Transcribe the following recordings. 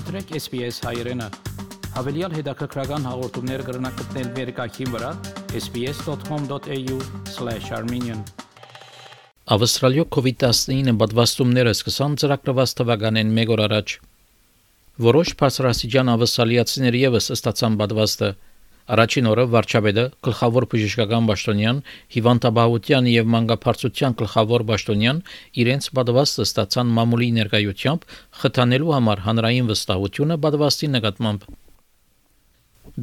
Մտրեք SPS հայրենը։ Հավելյալ հետաքրքրական հաղորդումներ կգրնակցնել վերկայքին վրա sps.com.au/armenian Ավստրալիո COVID-19 պատվաստումները սկսան ծրագրված թվականին 1 օր առաջ։ Որոշ բարձրաստիճան ավստրալիացիներ եւս ստացան պատվաստը Առաջին օրը վարչապետը գլխավոր բժշկական պաշտոնյան Հիվանդաբահության եւ մանկաբարձության գլխավոր պաշտոնյան իրենց պատվաստը ստացան մամուլի ներկայությամբ խթանելու համար հանրային վստահությունը պատվաստի նկատմամբ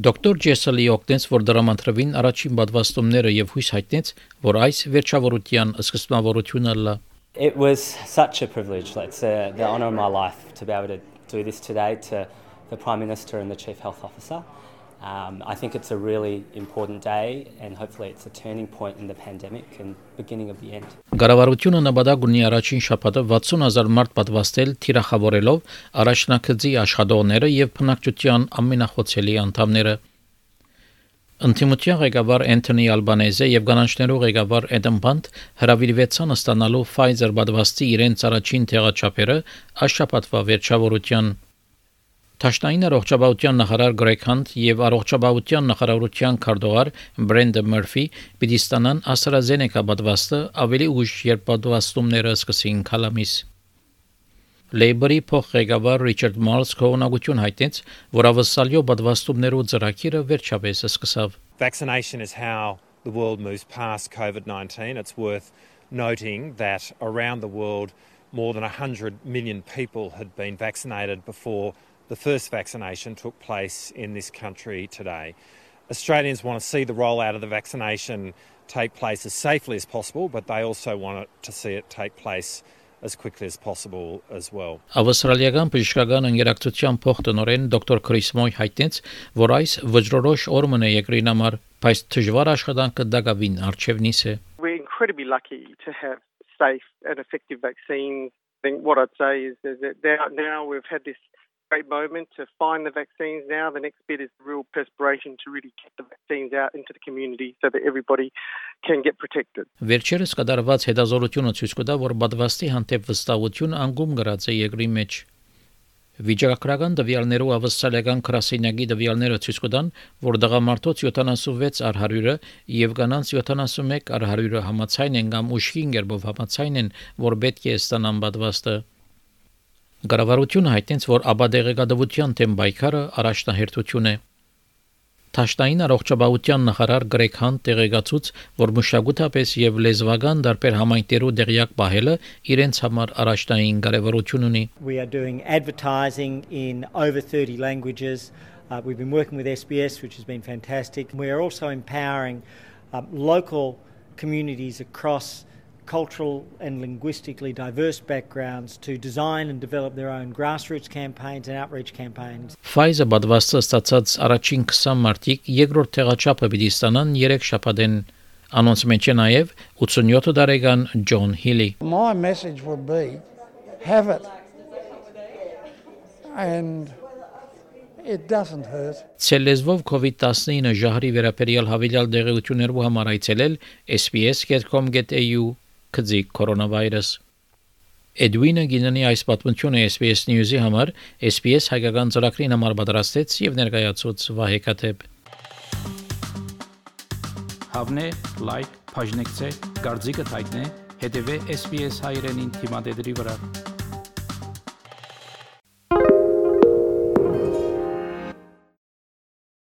Դոկտոր Ջեսելի օգնեց, որ դրամանտրվին առաջին պատվաստումները եւ հույս հայտնեց, որ այս վերջավորության սկզբնավորությունը լա It was such a privilege. It's uh, the honour of my life to be able to do this today to the Prime Minister and the Chief Health Officer. Um, I think it's a really important day and hopefully it's a turning point in the pandemic and beginning of the end. Գարավարությունը նպատակ ունի առաջին շաբաթը 60000 մարդ պատվաստել թիրախավորելով առաջնակցի աշխատողները եւ բնակչության ամենախոցելի անդամները։ Ընտիմության ղեկավար Անթոնի Ալբանեզը եւ կանանչներու ղեկավար Էդեմ Բանդ հրավիրվեցան ստանալու Pfizer պատվաստի իրենց առաջին տեղաչափերը աշապատվա վերջավորության Տաշտային առողջապահության նախարար Գրեգ Հանտ եւ առողջապահության նախարարության քարտուղար Բրենդը Մերֆի պիտի ստանան AstraZeneca պատվաստը ավելի ուշ, երբ պատվաստումները սկսին քալամիս։ Լեյբերի փոխղեկավար Ռիչարդ Մարլս կողմնակություն հայտնեց, որ ավսալյո պատվաստումներու ծրագիրը վերջապես սկսավ։ Vaccination is how the world moves past COVID-19. It's worth noting that around the world more than 100 million people had been vaccinated before the first vaccination took place in this country today. Australians want to see the rollout of the vaccination take place as safely as possible, but they also want it to see it take place as quickly as possible as well. Ավստրալիական բժշկական ընկերակցության փոխտնօրեն դոկտոր Քրիս Մոյ հայտնեց, որ այս վճռորոշ օրմն է երկրին համար, բայց դժվար աշխատանքը դակավին արժևնիս է։ We're incredibly lucky to have safe and effective vaccines. I think what I'd say is, is that now, now we've had this great moment to find the vaccines now. The next bit is real perspiration to really get the vaccines out into the community so that everybody can get protected. Վերջերս կդարված հետազորությունը ցույց կտա, որ պատվաստի հանդեպ վստահություն անգում գրած է երկրի մեջ։ Վիճակագրական տվյալներով ավստրալիական քրասենյակի տվյալները ցույց կտան, որ դղամարդոց 76 առ 100-ը եւ կանանց 71 առ 100-ը համացայն են կամ ուշքին գերբով համացայն են, որ պետք է ստանան պատվաստը։ Գարավարությունը հայտնեց, որ աբադեղեկատվության թեմ բայկարը առաջնահերթություն է։ Թաշտային առողջապահության նախարար Գրեգ Հան տեղեկացուց, որ մշակութապես եւ լեզվական դարբեր համայնքերու դեղյակ պահելը իրենց համար առաջնային կարևորություն ունի։ We are doing advertising in over 30 languages. Uh, we've been working with SBS, which has been fantastic. We are also empowering um, local communities across cultural and linguistically diverse backgrounds to design and develop their own grassroots campaigns and outreach campaigns. Pfizer պատվաստը ստացած առաջին 20 մարտիկ երկրորդ տեղաչափը պիտի ստանան 3 շաբաթեն Անոնց մեջ է նաև 87 տարեկան Ջոն Հիլի։ My message would be have it and it doesn't hurt. Ցելեզվով COVID-19 ժահրի վերաբերյալ հավելյալ դեղեցություններով համար այցելել sps.com.au կձի կորոնավիրուս Էդվինը գինանի այս պատմությունը SBS News-ի համար SBS հայկական ծրագրին համար պատրաստեց եւ ներկայացուց Վահե Կաթեփ Հավնե լայք բաժնեկցե դարձիկը թայտնե հետեւե SBS հայրենին թիմադեդի վրա